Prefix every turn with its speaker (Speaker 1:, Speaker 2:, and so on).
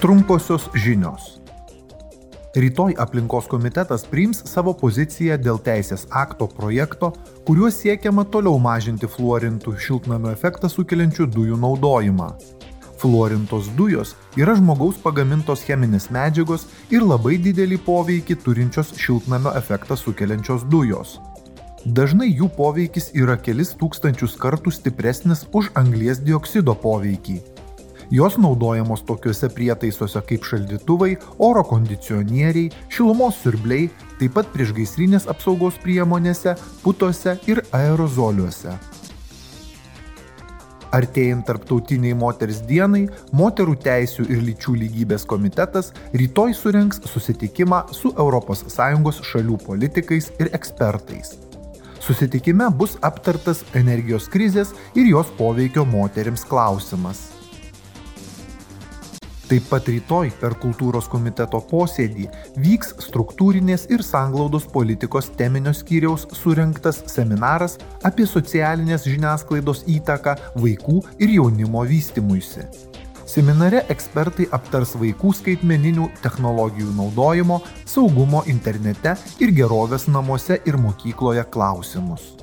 Speaker 1: Trumposios žinios. Rytoj aplinkos komitetas priims savo poziciją dėl teisės akto projekto, kuriuo siekiama toliau mažinti fluorintų šiltnamio efektą sukeliančių dujų naudojimą. Fluorintos dujos yra žmogaus pagamintos cheminės medžiagos ir labai didelį poveikį turinčios šiltnamio efektą sukeliančios dujos. Dažnai jų poveikis yra kelis tūkstančius kartų stipresnis už anglies dioksido poveikį. Jos naudojamos tokiuose prietaisuose kaip šaldytuvai, oro kondicionieriai, šilumos siurbliai, taip pat priešgaisrinės apsaugos priemonėse, putose ir aerozoliuose. Artėjant tarptautiniai moters dienai, moterų teisų ir lyčių lygybės komitetas rytoj surenks susitikimą su ES šalių politikais ir ekspertais. Susitikime bus aptartas energijos krizės ir jos poveikio moterims klausimas. Taip pat rytoj per kultūros komiteto posėdį vyks struktūrinės ir sanglaudos politikos teminio skyriaus surinktas seminaras apie socialinės žiniasklaidos įtaką vaikų ir jaunimo vystimuisi. Seminare ekspertai aptars vaikų skaitmeninių technologijų naudojimo, saugumo internete ir gerovės namuose ir mokykloje klausimus.